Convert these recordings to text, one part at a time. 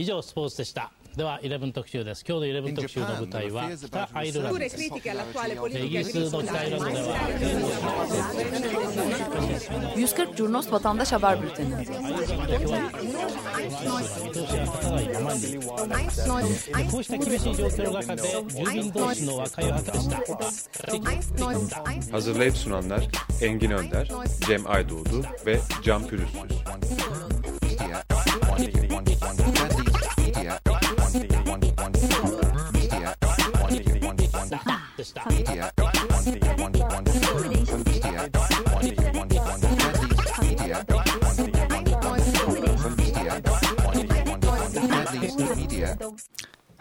以上スポーツでしたでは11特集です今日の11特集の舞台は北アイルランドですイギリスの北アイルランドでは140 Curnos Vatandaş Haber Bülteni こうした厳しい状況の中で住民同士の和解を図りました Hazırlayıp sunanlar Engin Önder, Cem Aydoğdu ve Can Pürüzsüz.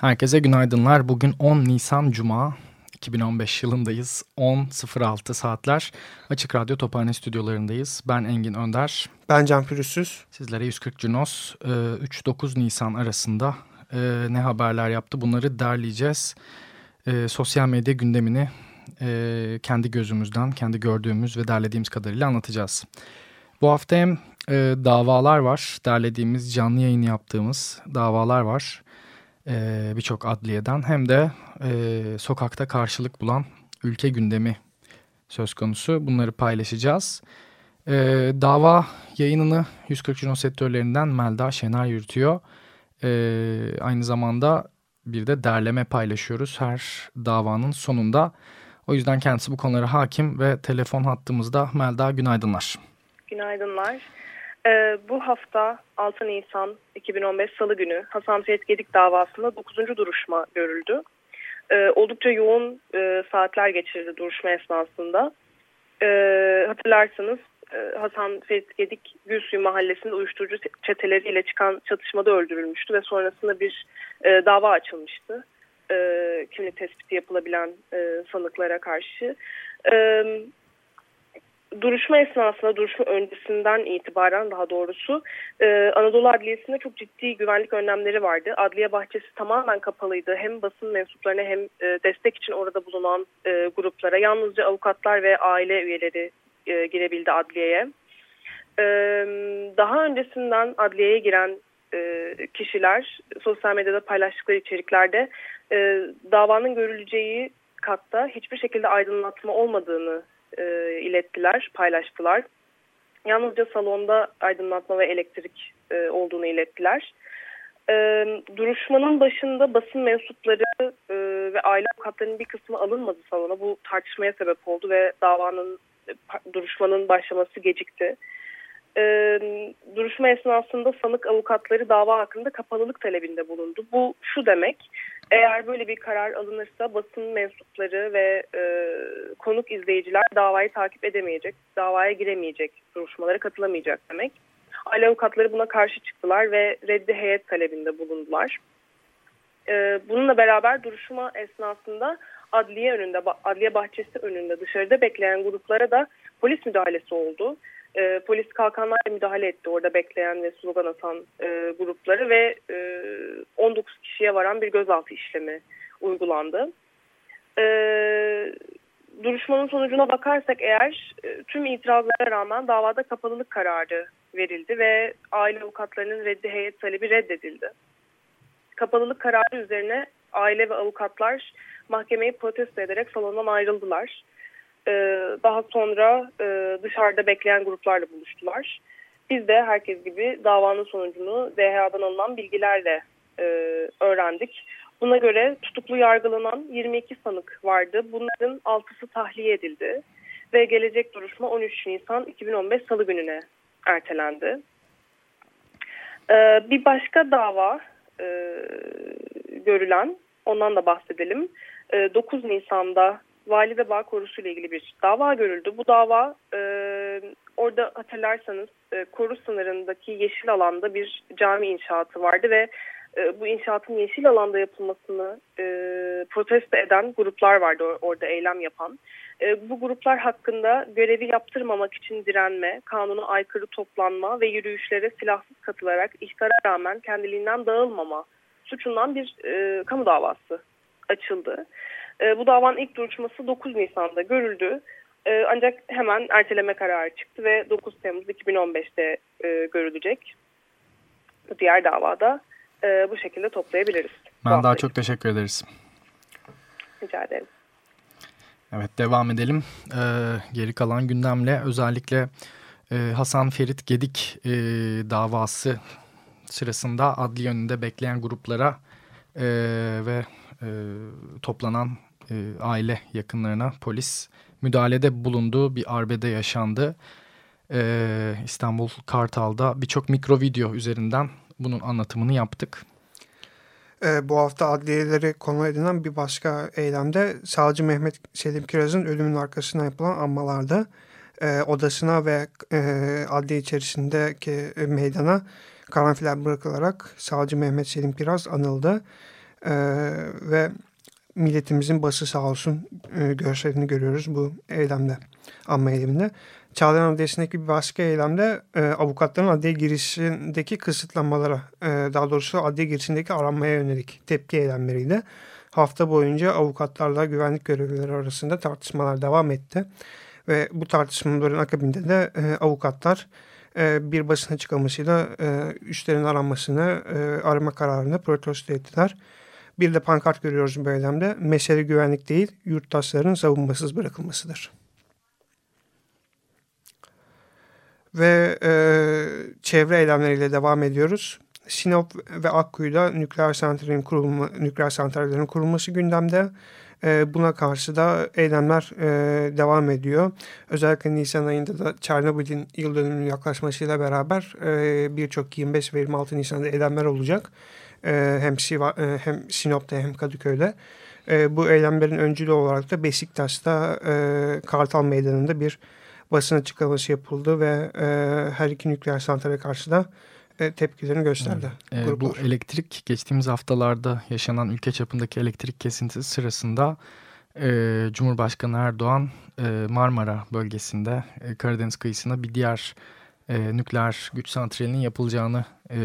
Herkese günaydınlar. Bugün 10 Nisan Cuma 2015 yılındayız. 10.06 saatler Açık Radyo Tophane stüdyolarındayız. Ben Engin Önder. Ben Can Pürüzsüz. Sizlere 140 Cunos 3-9 Nisan arasında e, ne haberler yaptı bunları derleyeceğiz. E, sosyal medya gündemini e, kendi gözümüzden, kendi gördüğümüz ve derlediğimiz kadarıyla anlatacağız. Bu hafta hem e, davalar var, derlediğimiz, canlı yayın yaptığımız davalar var e, birçok adliyeden hem de e, sokakta karşılık bulan ülke gündemi söz konusu. Bunları paylaşacağız. E, dava yayınını 140 Juno sektörlerinden Melda Şener yürütüyor. E, aynı zamanda bir de derleme paylaşıyoruz her davanın sonunda. O yüzden kendisi bu konulara hakim ve telefon hattımızda Melda günaydınlar. Günaydınlar. Ee, bu hafta 6 Nisan 2015 Salı günü Hasan Ferit Gedik davasında 9. duruşma görüldü. Ee, oldukça yoğun e, saatler geçirdi duruşma esnasında. Ee, hatırlarsanız e, Hasan Ferit Gedik Gülsuyu mahallesinde uyuşturucu çeteleriyle çıkan çatışmada öldürülmüştü ve sonrasında bir e, dava açılmıştı. E, kimlik tespiti yapılabilen e, sanıklara karşı. Evet duruşma esnasında, duruşma öncesinden itibaren daha doğrusu e, Anadolu Adliyesi'nde çok ciddi güvenlik önlemleri vardı. Adliye bahçesi tamamen kapalıydı. Hem basın mensuplarına hem e, destek için orada bulunan e, gruplara yalnızca avukatlar ve aile üyeleri e, girebildi adliyeye. E, daha öncesinden adliyeye giren e, kişiler sosyal medyada paylaştıkları içeriklerde e, davanın görüleceği katta hiçbir şekilde aydınlatma olmadığını e, ilettiler, paylaştılar. Yalnızca salonda aydınlatma ve elektrik e, olduğunu ilettiler. E, duruşmanın başında basın mensupları e, ve aile avukatlarının bir kısmı alınmadı salona. Bu tartışmaya sebep oldu ve davanın e, duruşmanın başlaması gecikti. E, duruşma esnasında sanık avukatları dava hakkında kapalılık talebinde bulundu. Bu şu demek, eğer böyle bir karar alınırsa basın mensupları ve e, konuk izleyiciler davayı takip edemeyecek, davaya giremeyecek, duruşmalara katılamayacak demek. Aile avukatları buna karşı çıktılar ve reddi heyet talebinde bulundular. E, bununla beraber duruşma esnasında adliye önünde, adliye bahçesi önünde dışarıda bekleyen gruplara da polis müdahalesi oldu e, polis kalkanlarla müdahale etti orada bekleyen ve slogan atan e, grupları ve e, 19 kişiye varan bir gözaltı işlemi uygulandı. E, duruşmanın sonucuna bakarsak eğer e, tüm itirazlara rağmen davada kapalılık kararı verildi ve aile avukatlarının reddi heyet talebi reddedildi. Kapalılık kararı üzerine aile ve avukatlar mahkemeyi protesto ederek salondan ayrıldılar. Ee, daha sonra e, dışarıda bekleyen gruplarla buluştular. Biz de herkes gibi davanın sonucunu DHA'dan alınan bilgilerle e, öğrendik. Buna göre tutuklu yargılanan 22 sanık vardı. Bunların 6'sı tahliye edildi ve gelecek duruşma 13 Nisan 2015 Salı gününe ertelendi. Ee, bir başka dava e, görülen, ondan da bahsedelim. 9 Nisan'da Vali ve Bağ Korusu ile ilgili bir dava görüldü. Bu dava e, orada hatırlarsanız e, koru sınırındaki yeşil alanda bir cami inşaatı vardı ve e, bu inşaatın yeşil alanda yapılmasını e, protesto eden gruplar vardı orada eylem yapan. E, bu gruplar hakkında görevi yaptırmamak için direnme, kanuna aykırı toplanma ve yürüyüşlere silahsız katılarak ihtara rağmen kendiliğinden dağılmama suçundan bir e, kamu davası açıldı. E, bu davanın ilk duruşması 9 Nisan'da görüldü. E, ancak hemen erteleme kararı çıktı ve 9 Temmuz 2015'te e, görülecek. Bu diğer davada e, bu şekilde toplayabiliriz. Ben daha çok teşekkür ederiz. Rica ederim. Evet devam edelim. Ee, geri kalan gündemle özellikle e, Hasan Ferit Gedik e, davası sırasında adli yönünde bekleyen gruplara e, ve e, toplanan e, aile yakınlarına polis müdahalede bulunduğu bir arbede yaşandı. E, İstanbul Kartal'da birçok mikro video üzerinden bunun anlatımını yaptık. E, bu hafta adliyeleri konu edinen bir başka eylemde Savcı Mehmet Selim Kiraz'ın ölümünün arkasına yapılan anmalarda e, odasına ve e, adliye içerisindeki meydana karanfiller bırakılarak Savcı Mehmet Selim Kiraz anıldı. E, ve milletimizin bası sağ olsun e, görselini görüyoruz bu eylemde, anma eyleminde. Çağlayan Adliyesi'ndeki bir başka eylemde e, avukatların adliye girişindeki kısıtlamalara, e, daha doğrusu adliye girişindeki aranmaya yönelik tepki eylemleriydi. Hafta boyunca avukatlarla güvenlik görevlileri arasında tartışmalar devam etti. Ve bu tartışmaların akabinde de e, avukatlar e, bir basın açıklamasıyla e, aranmasını, arama kararını protesto ettiler. Bir de pankart görüyoruz bu eylemde. Mesele güvenlik değil, yurttaşların savunmasız bırakılmasıdır. Ve e, çevre eylemleriyle devam ediyoruz. Sinop ve Akkuyu'da nükleer santrallerin kurulma, nükleer santrallerin kurulması gündemde. E, buna karşı da eylemler e, devam ediyor. Özellikle Nisan ayında da Çernobil'in yıl dönümünün yaklaşmasıyla beraber e, birçok 25 ve 26 Nisan'da eylemler olacak. E, hem, Siva, e, hem Sinop'ta hem Kadıköy'de. E, bu eylemlerin öncülü olarak da Beşiktaş'ta e, Kartal Meydanı'nda bir basın açıklaması yapıldı ve e, her iki nükleer santrale karşı da e, tepkilerini gösterdi. Evet. E, bu elektrik geçtiğimiz haftalarda yaşanan ülke çapındaki elektrik kesintisi sırasında e, Cumhurbaşkanı Erdoğan e, Marmara bölgesinde e, Karadeniz kıyısında bir diğer e, nükleer güç santralinin yapılacağını e,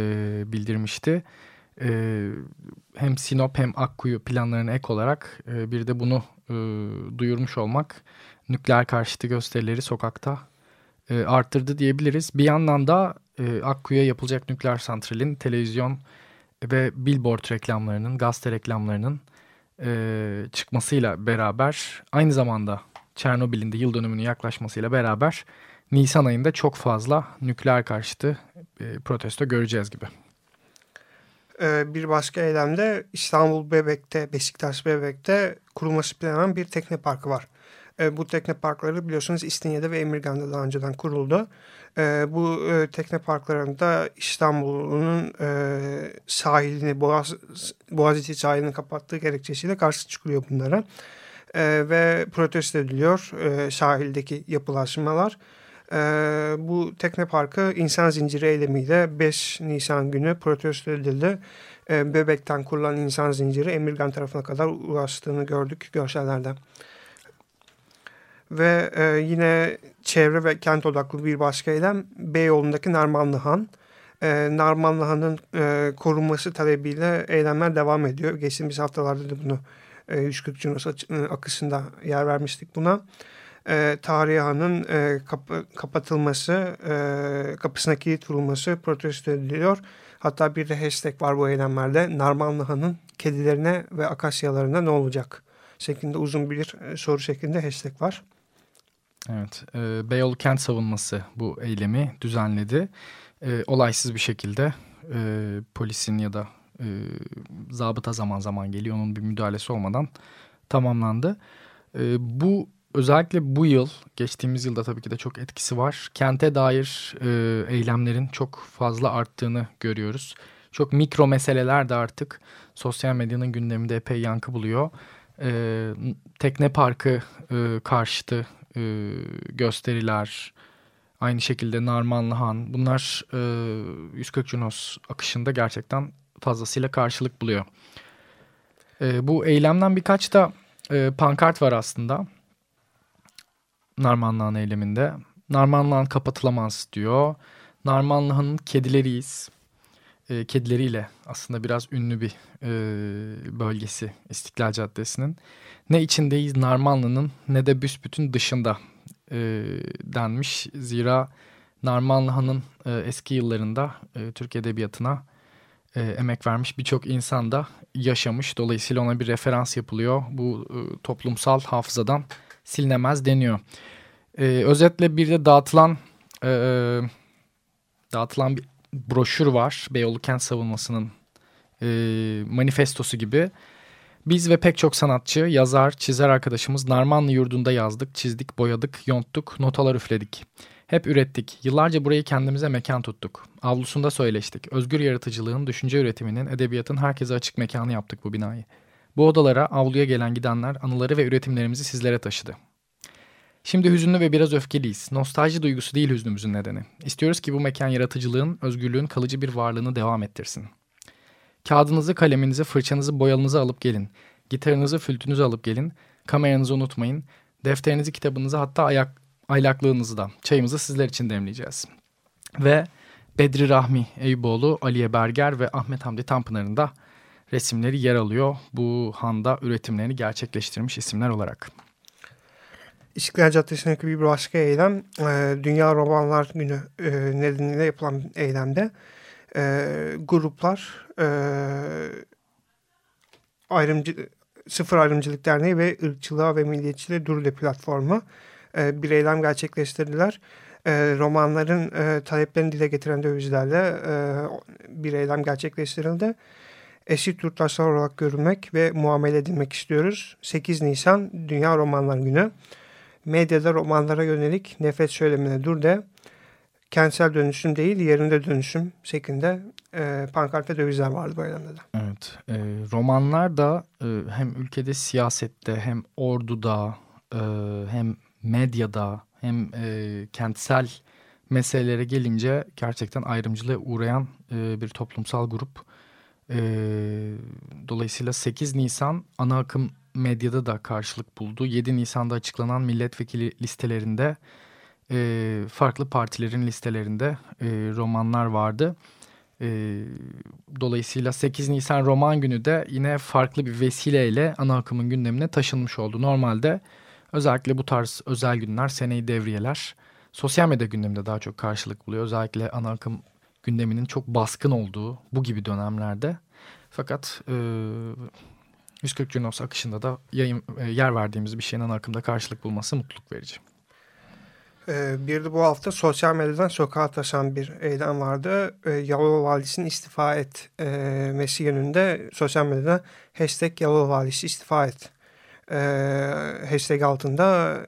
bildirmişti. E, hem Sinop hem Akkuyu planlarına ek olarak e, bir de bunu e, duyurmuş olmak nükleer karşıtı gösterileri sokakta e, arttırdı diyebiliriz. Bir yandan da e, Akkuyu'ya yapılacak nükleer santralin televizyon ve billboard reklamlarının, gazete reklamlarının e, çıkmasıyla beraber aynı zamanda Çernobil'in de yıl dönümünün yaklaşmasıyla beraber Nisan ayında çok fazla nükleer karşıtı e, protesto göreceğiz gibi. Ee, bir başka eylemde İstanbul Bebek'te, Beşiktaş Bebek'te kurulması planlanan bir tekne parkı var. E, bu tekne parkları biliyorsunuz İstinye'de ve Emirgan'da daha önceden kuruldu. E, bu e, tekne parklarında İstanbul'un e, sahilini, Boğaz, Boğaziçi sahilini kapattığı gerekçesiyle karşı çıkılıyor bunlara. E, ve protesto ediliyor e, sahildeki yapılaşmalar. E, bu tekne parkı insan zinciri eylemiyle 5 Nisan günü protesto edildi. E, Bebek'ten kurulan insan zinciri Emirgan tarafına kadar ulaştığını gördük görsellerden. Ve e, yine çevre ve kent odaklı bir başka eylem Beyoğlu'ndaki Narmanlı Han. E, Narmanlı Han'ın e, korunması talebiyle eylemler devam ediyor. Geçtiğimiz haftalarda da bunu e, 140 Cunos e, akışında yer vermiştik buna. E, Tarihi Han'ın e, kap kapatılması, e, kapısına kilit vurulması protesto ediliyor. Hatta bir de hashtag var bu eylemlerde. Narmanlı Han'ın kedilerine ve akasyalarına ne olacak? şeklinde uzun bir e, soru şeklinde hashtag var. Evet, e, Beyoğlu Kent Savunması bu eylemi düzenledi. E, olaysız bir şekilde e, polisin ya da e, zabıta zaman zaman geliyor. Onun bir müdahalesi olmadan tamamlandı. E, bu özellikle bu yıl, geçtiğimiz yılda tabii ki de çok etkisi var. Kente dair e, eylemlerin çok fazla arttığını görüyoruz. Çok mikro meseleler de artık sosyal medyanın gündeminde epey yankı buluyor. E, tekne parkı e, karşıtı e, gösteriler, aynı şekilde Narmanlı Han bunlar e, 140 Junos akışında gerçekten fazlasıyla karşılık buluyor. E, bu eylemden birkaç da e, pankart var aslında. Narmanlı Han eyleminde. Narmanlı Han kapatılamaz diyor. Narmanlı Han'ın kedileriyiz. E, kedileriyle aslında biraz ünlü bir e, bölgesi İstiklal Caddesi'nin ne içindeyiz Narmanlı'nın ne de büsbütün dışında e, denmiş. Zira Narmanlı Han'ın e, eski yıllarında e, Türk Edebiyatı'na e, emek vermiş birçok insan da yaşamış. Dolayısıyla ona bir referans yapılıyor. Bu e, toplumsal hafızadan silinemez deniyor. E, özetle bir de dağıtılan e, dağıtılan bir broşür var. Beyoğlu Kent Savunması'nın e, manifestosu gibi. Biz ve pek çok sanatçı, yazar, çizer arkadaşımız Narmanlı yurdunda yazdık, çizdik, boyadık, yonttuk, notalar üfledik. Hep ürettik. Yıllarca burayı kendimize mekan tuttuk. Avlusunda söyleştik. Özgür yaratıcılığın, düşünce üretiminin, edebiyatın herkese açık mekanı yaptık bu binayı. Bu odalara avluya gelen gidenler anıları ve üretimlerimizi sizlere taşıdı. Şimdi hüzünlü ve biraz öfkeliyiz. Nostalji duygusu değil hüznümüzün nedeni. İstiyoruz ki bu mekan yaratıcılığın, özgürlüğün kalıcı bir varlığını devam ettirsin. Kağıdınızı, kaleminizi, fırçanızı, boyalınızı alıp gelin. Gitarınızı, flütünüzü alıp gelin. Kameranızı unutmayın. Defterinizi, kitabınızı hatta ayak, aylaklığınızı da. Çayımızı sizler için demleyeceğiz. Ve Bedri Rahmi Eyüboğlu, Aliye Berger ve Ahmet Hamdi Tanpınar'ın da resimleri yer alıyor. Bu handa üretimlerini gerçekleştirmiş isimler olarak. İstiklal Caddesi'ndeki bir başka eylem e, Dünya Romanlar Günü e, nedeniyle yapılan eylemde e, gruplar e, ayrımcı, Sıfır Ayrımcılık Derneği ve Irkçılığa ve Milliyetçiliğe Durle platformu e, bir eylem gerçekleştirdiler. E, romanların e, taleplerini dile getiren dövizlerle e, bir eylem gerçekleştirildi. Eşit yurttaşlar olarak görülmek ve muamele edilmek istiyoruz. 8 Nisan Dünya Romanlar Günü. Medyada romanlara yönelik nefret söylemine dur de kentsel dönüşüm değil yerinde dönüşüm şeklinde e, pankart ve dövizler vardı eylemde de. Evet. E, romanlar da e, hem ülkede siyasette hem orduda e, hem medyada hem e, kentsel meselelere gelince gerçekten ayrımcılığa uğrayan e, bir toplumsal grup. E, dolayısıyla 8 Nisan ana akım medyada da karşılık buldu. 7 Nisan'da açıklanan milletvekili listelerinde e, farklı partilerin listelerinde e, romanlar vardı. E, dolayısıyla 8 Nisan Roman Günü de yine farklı bir vesileyle ana akımın gündemine taşınmış oldu. Normalde özellikle bu tarz özel günler, seneyi devriyeler sosyal medya gündeminde daha çok karşılık buluyor. Özellikle ana akım gündeminin çok baskın olduğu bu gibi dönemlerde. Fakat e, 140 Junos akışında da yayın, e, yer verdiğimiz bir şeyin ana akımda karşılık bulması mutluluk verici. Ee, bir de bu hafta sosyal medyadan sokağa taşan bir eylem vardı. Ee, Yalova Valisi'nin istifa et e, yönünde sosyal medyada hashtag Yalova Valisi istifa et e, hashtag altında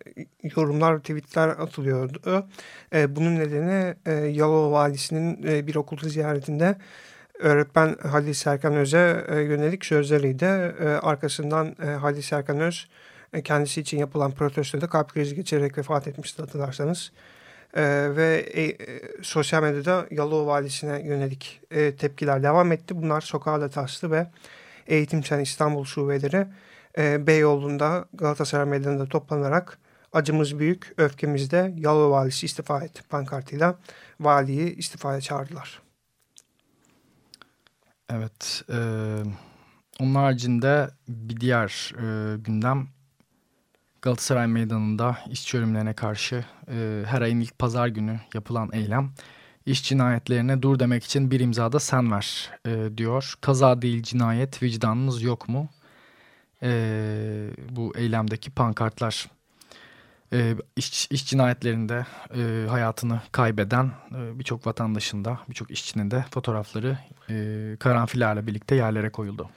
yorumlar, tweetler atılıyordu. E, bunun nedeni e, Yalova Valisi'nin e, bir okul ziyaretinde öğretmen Halil Serkan Öz'e e, yönelik sözleriydi. E, arkasından e, Halil Serkan Öz e, kendisi için yapılan protestoda kalp krizi geçirerek vefat etmişti hatırlarsanız. E, ve e, e, sosyal medyada Yalova Valisi'ne yönelik e, tepkiler devam etti. Bunlar sokağa da taştı ve Eğitim İstanbul şubeleri e, Beyoğlu'nda Galatasaray Meydanı'nda toplanarak acımız büyük, öfkemiz de Yalova Valisi istifa et pankartıyla valiyi istifaya çağırdılar. Evet, e, onun haricinde bir diğer e, gündem Galatasaray Meydanı'nda işçi ölümlerine karşı e, her ayın ilk pazar günü yapılan eylem. İş cinayetlerine dur demek için bir imzada sen ver e, diyor. Kaza değil cinayet vicdanınız yok mu? E, bu eylemdeki pankartlar. E, iş, iş cinayetlerinde e, hayatını kaybeden e, birçok vatandaşın da birçok işçinin de fotoğrafları e, karanfillerle birlikte yerlere koyuldu.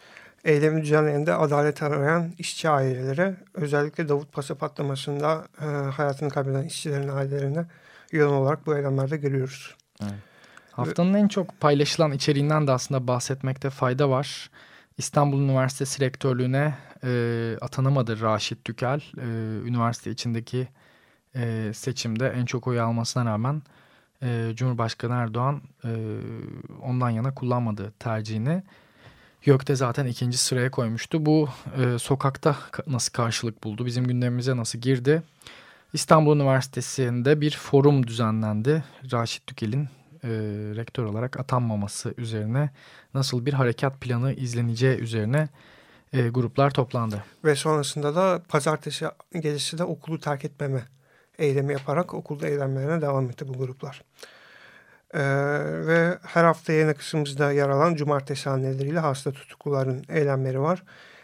Eylemi düzenleyeninde adalet arayan işçi aileleri özellikle Davut Pasa patlamasında e, hayatını kaybeden işçilerin ailelerine yoğun olarak bu eylemlerde görüyoruz. Evet. Haftanın en çok paylaşılan içeriğinden de aslında bahsetmekte fayda var. İstanbul Üniversitesi Rektörlüğü'ne e, atanamadı Raşit Tükel. E, üniversite içindeki e, seçimde en çok oy almasına rağmen e, Cumhurbaşkanı Erdoğan e, ondan yana kullanmadı tercihini. YÖK'te zaten ikinci sıraya koymuştu. Bu e, sokakta nasıl karşılık buldu, bizim gündemimize nasıl girdi? İstanbul Üniversitesi'nde bir forum düzenlendi. Raşit Tükel'in e, rektör olarak atanmaması üzerine nasıl bir harekat planı izleneceği üzerine e, gruplar toplandı. Ve sonrasında da pazartesi gecesi de okulu terk etmeme eylemi yaparak okulda eylemlerine devam etti bu gruplar. Ee, ve her hafta yayın akışımızda yer alan cumartesi anneleriyle hasta tutukluların eylemleri var.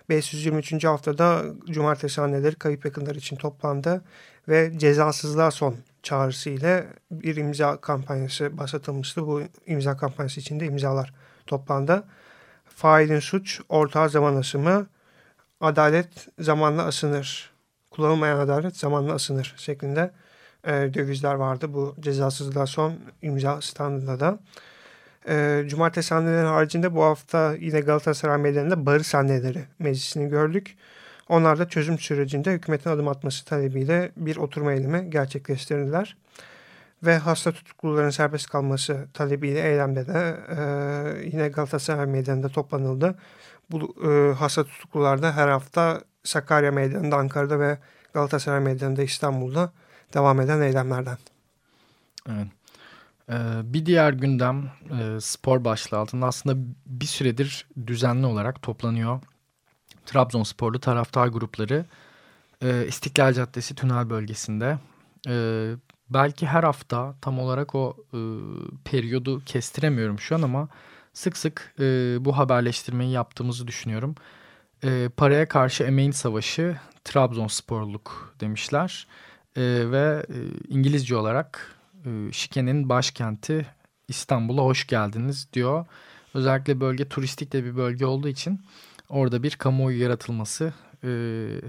523. haftada cumartesi anneleri kayıp yakınlar için toplandı ve cezasızlığa son çağrısı ile bir imza kampanyası başlatılmıştı. Bu imza kampanyası içinde imzalar toplandı. Failin suç, ortağı zaman aşımı, adalet zamanla asınır, kullanılmayan adalet zamanla asınır şeklinde e, dövizler vardı bu cezasızlığa son imza standında da. E, Cumartesi sahneleri haricinde bu hafta yine Galatasaray Meydanı'nda barış sahneleri meclisini gördük. Onlar da çözüm sürecinde hükümetin adım atması talebiyle bir oturma eylemi gerçekleştirdiler. Ve hasta tutukluların serbest kalması talebiyle eylemde de e, yine Galatasaray Meydanı'nda toplanıldı. Bu e, hasta tutuklular da her hafta Sakarya Meydanı'nda, Ankara'da ve Galatasaray Meydanı'nda İstanbul'da devam eden eylemlerden. Evet. Ee, bir diğer gündem e, spor başlığı altında aslında bir süredir düzenli olarak toplanıyor. Trabzonsporlu taraftar grupları e, İstiklal Caddesi tünel bölgesinde. E, belki her hafta tam olarak o periyodu kestiremiyorum şu an ama sık sık bu haberleştirmeyi yaptığımızı düşünüyorum. Paraya karşı emeğin savaşı Trabzonsporluk demişler. Ve İngilizce olarak e, Şike'nin başkenti İstanbul'a hoş geldiniz diyor. Özellikle bölge turistik de bir bölge olduğu için orada bir kamuoyu yaratılması e,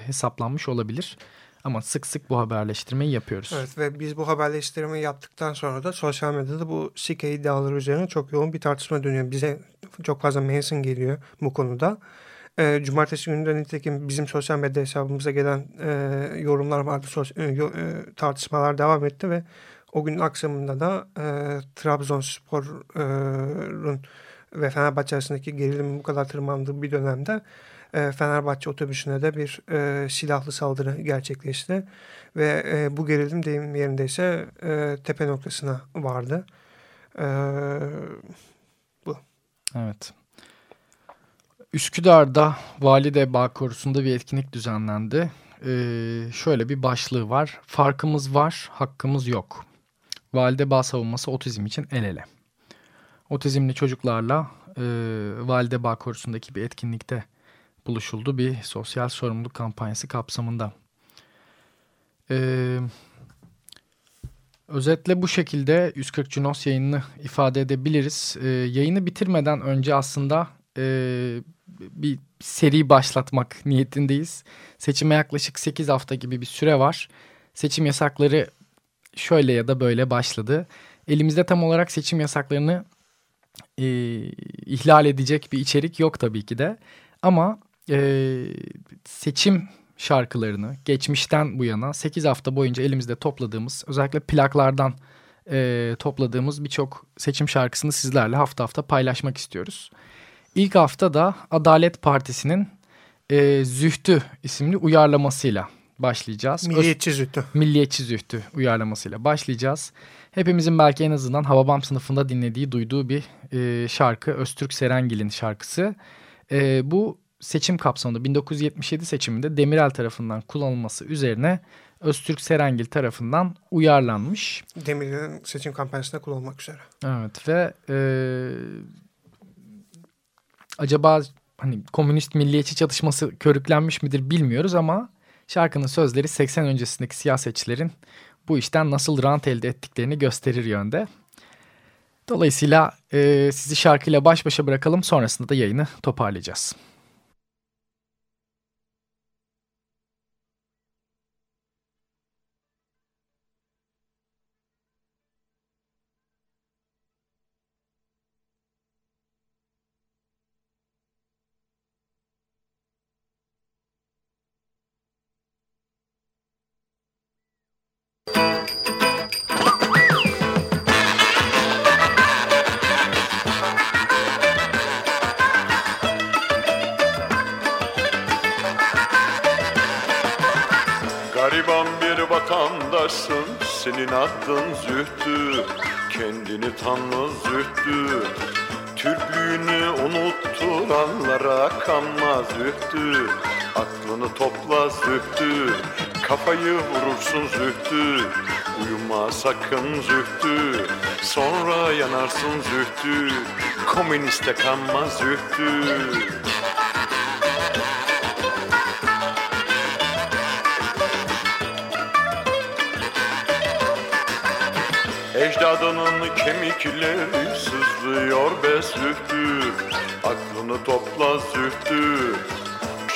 hesaplanmış olabilir. Ama sık sık bu haberleştirmeyi yapıyoruz. Evet ve biz bu haberleştirmeyi yaptıktan sonra da sosyal medyada bu Şike iddiaları üzerine çok yoğun bir tartışma dönüyor. Bize çok fazla mention geliyor bu konuda. E, cumartesi gününde nitekim bizim sosyal medya hesabımıza gelen e, yorumlar vardı. Sos, e, e, tartışmalar devam etti ve o gün akşamında da e, Trabzonspor'un ve Fenerbahçe arasındaki gerilimin bu kadar tırmandığı bir dönemde e, Fenerbahçe otobüsüne de bir e, silahlı saldırı gerçekleşti. Ve e, bu gerilim deyim yerindeyse e, tepe noktasına vardı. E, bu. Evet. Üsküdar'da Valide Bağ Korusu'nda bir etkinlik düzenlendi. Ee, şöyle bir başlığı var. Farkımız var, hakkımız yok. Valide Bağ savunması otizm için el ele. Otizmli çocuklarla e, Valide Bağ Korusu'ndaki bir etkinlikte buluşuldu. Bir sosyal sorumluluk kampanyası kapsamında. Ee, özetle bu şekilde 140 Cunos yayını ifade edebiliriz. Ee, yayını bitirmeden önce aslında e, bir seri başlatmak niyetindeyiz. Seçime yaklaşık 8 hafta gibi bir süre var. Seçim yasakları şöyle ya da böyle başladı. Elimizde tam olarak seçim yasaklarını e, ihlal edecek bir içerik yok tabii ki de. Ama e, seçim şarkılarını geçmişten bu yana 8 hafta boyunca elimizde topladığımız özellikle plaklardan e, topladığımız birçok seçim şarkısını sizlerle hafta hafta paylaşmak istiyoruz. İlk hafta da Adalet Partisi'nin e, Zühtü isimli uyarlamasıyla başlayacağız. Milliyetçi zühtü. Milliyetçi zühtü uyarlamasıyla başlayacağız. Hepimizin belki en azından Hababam sınıfında dinlediği, duyduğu bir e, şarkı. Öztürk Serengil'in şarkısı. E, bu seçim kapsamında 1977 seçiminde Demirel tarafından kullanılması üzerine Öztürk Serengil tarafından uyarlanmış. Demirel'in seçim kampanyasında kullanılmak üzere. Evet ve e, acaba hani komünist milliyetçi çatışması körüklenmiş midir bilmiyoruz ama Şarkının sözleri 80 öncesindeki siyasetçilerin bu işten nasıl rant elde ettiklerini gösterir yönde. Dolayısıyla e, sizi şarkıyla baş başa bırakalım sonrasında da yayını toparlayacağız. Senin adın zühtü Kendini tanı zühtü. Türklüğünü unutturanlara kanma zühtü. Aklını topla zühtü Kafayı vurursun zühtü. Uyuma sakın zühtü Sonra yanarsın zühtü. Komüniste kanma zühtü Ecdadının kemikleri sızlıyor be zühtü. Aklını topla zühtü.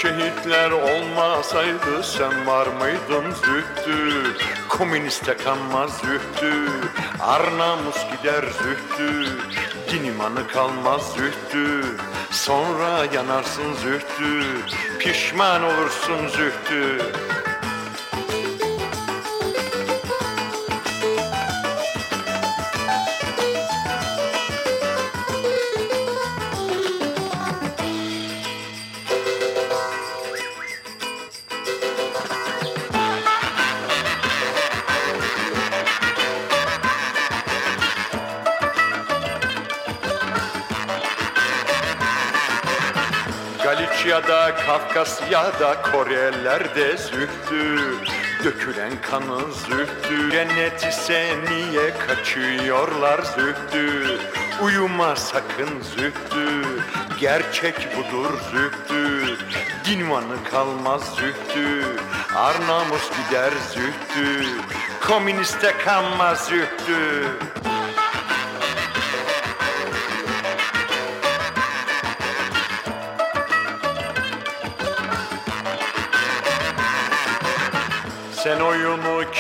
Şehitler olmasaydı sen var mıydın zühtü? Komüniste kanmaz zühtü. Arnamus gider zühtü. Din imanı kalmaz zühtü. Sonra yanarsın zühtü. Pişman olursun zühtü Galicia'da, Kafkasya'da, Koreller'de zühtü Dökülen kanın zühtü. Cennet ise niye kaçıyorlar zühtü Uyuma sakın zühtü. Gerçek budur zühtü Dinvanı kalmaz zühtü. Arnamus gider zühtü Komüniste kanmaz zühtü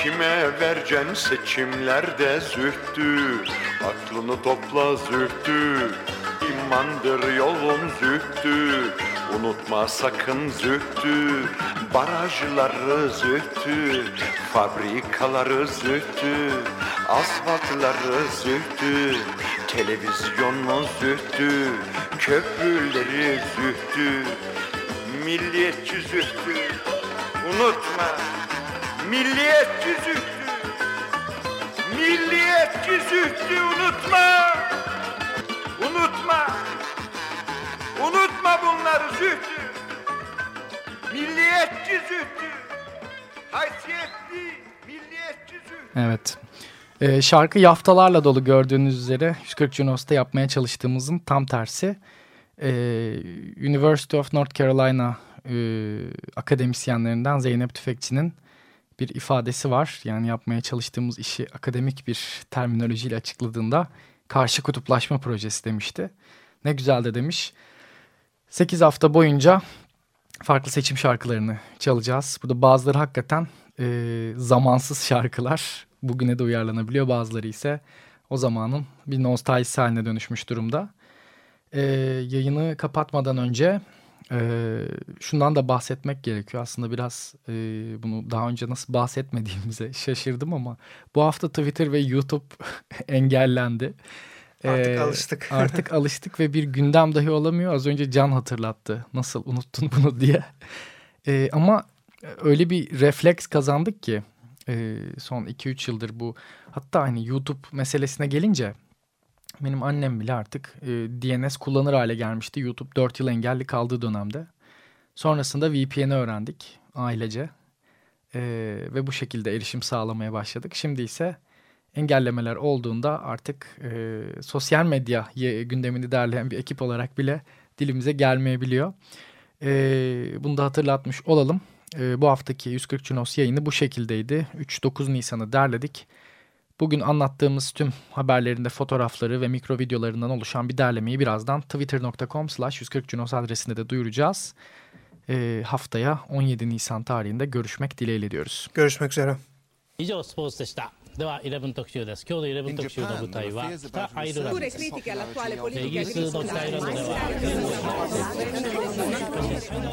kime vereceksin seçimlerde zühtü? Aklını topla zühtü. İmandır yolun zühtü. Unutma sakın zühtü. Barajları zühtü. Fabrikaları zühtü. Asfaltları zühtü. Televizyonu zühtü. Köprüleri zühtü. Milliyetçi zühtü. Unutma Milliyetçi zühtü Milliyetçi zühtü unutma. Unutma. Unutma bunları zühtü Milliyetçi zühtü Haysiyetli milliyetçi zühtü Evet. Ee, şarkı yaftalarla dolu gördüğünüz üzere 140 Junos'ta yapmaya çalıştığımızın tam tersi. Ee, University of North Carolina e, akademisyenlerinden Zeynep Tüfekçi'nin bir ifadesi var. Yani yapmaya çalıştığımız işi akademik bir terminolojiyle açıkladığında karşı kutuplaşma projesi demişti. Ne güzel de demiş. 8 hafta boyunca farklı seçim şarkılarını çalacağız. Burada bazıları hakikaten e, zamansız şarkılar. Bugüne de uyarlanabiliyor. Bazıları ise o zamanın bir nostaljisi haline dönüşmüş durumda. E, yayını kapatmadan önce ee, şundan da bahsetmek gerekiyor. Aslında biraz e, bunu daha önce nasıl bahsetmediğimize şaşırdım ama bu hafta Twitter ve YouTube engellendi. Artık ee, alıştık. artık alıştık ve bir gündem dahi olamıyor. Az önce Can hatırlattı. Nasıl unuttun bunu diye. Ee, ama öyle bir refleks kazandık ki e, son 2-3 yıldır bu. Hatta hani YouTube meselesine gelince benim annem bile artık e, DNS kullanır hale gelmişti. YouTube 4 yıl engelli kaldığı dönemde. Sonrasında VPN'i öğrendik ailece. E, ve bu şekilde erişim sağlamaya başladık. Şimdi ise engellemeler olduğunda artık e, sosyal medya gündemini derleyen bir ekip olarak bile dilimize gelmeyebiliyor. E, bunu da hatırlatmış olalım. E, bu haftaki 140 Cunos yayını bu şekildeydi. 3-9 Nisan'ı derledik. Bugün anlattığımız tüm haberlerinde fotoğrafları ve mikro videolarından oluşan bir derlemeyi birazdan twitter.com slash 140 Cunos adresinde de duyuracağız. E, haftaya 17 Nisan tarihinde görüşmek dileğiyle diyoruz. Görüşmek üzere. 以上スポーツでした では11特集です今日の11特集の舞台は北アイルランドですイギリスの北アイルランドでは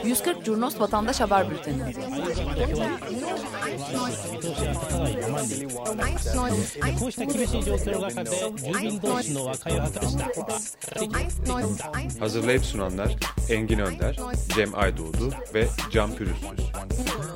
140 Curnos Vatandaş Haber Bülteni こうした厳しい状況の中で住民同士の和解を図りました Hazırlayıp sunanlar Engin Önder, Cem Aydoğdu ve Can Pürüzsüz.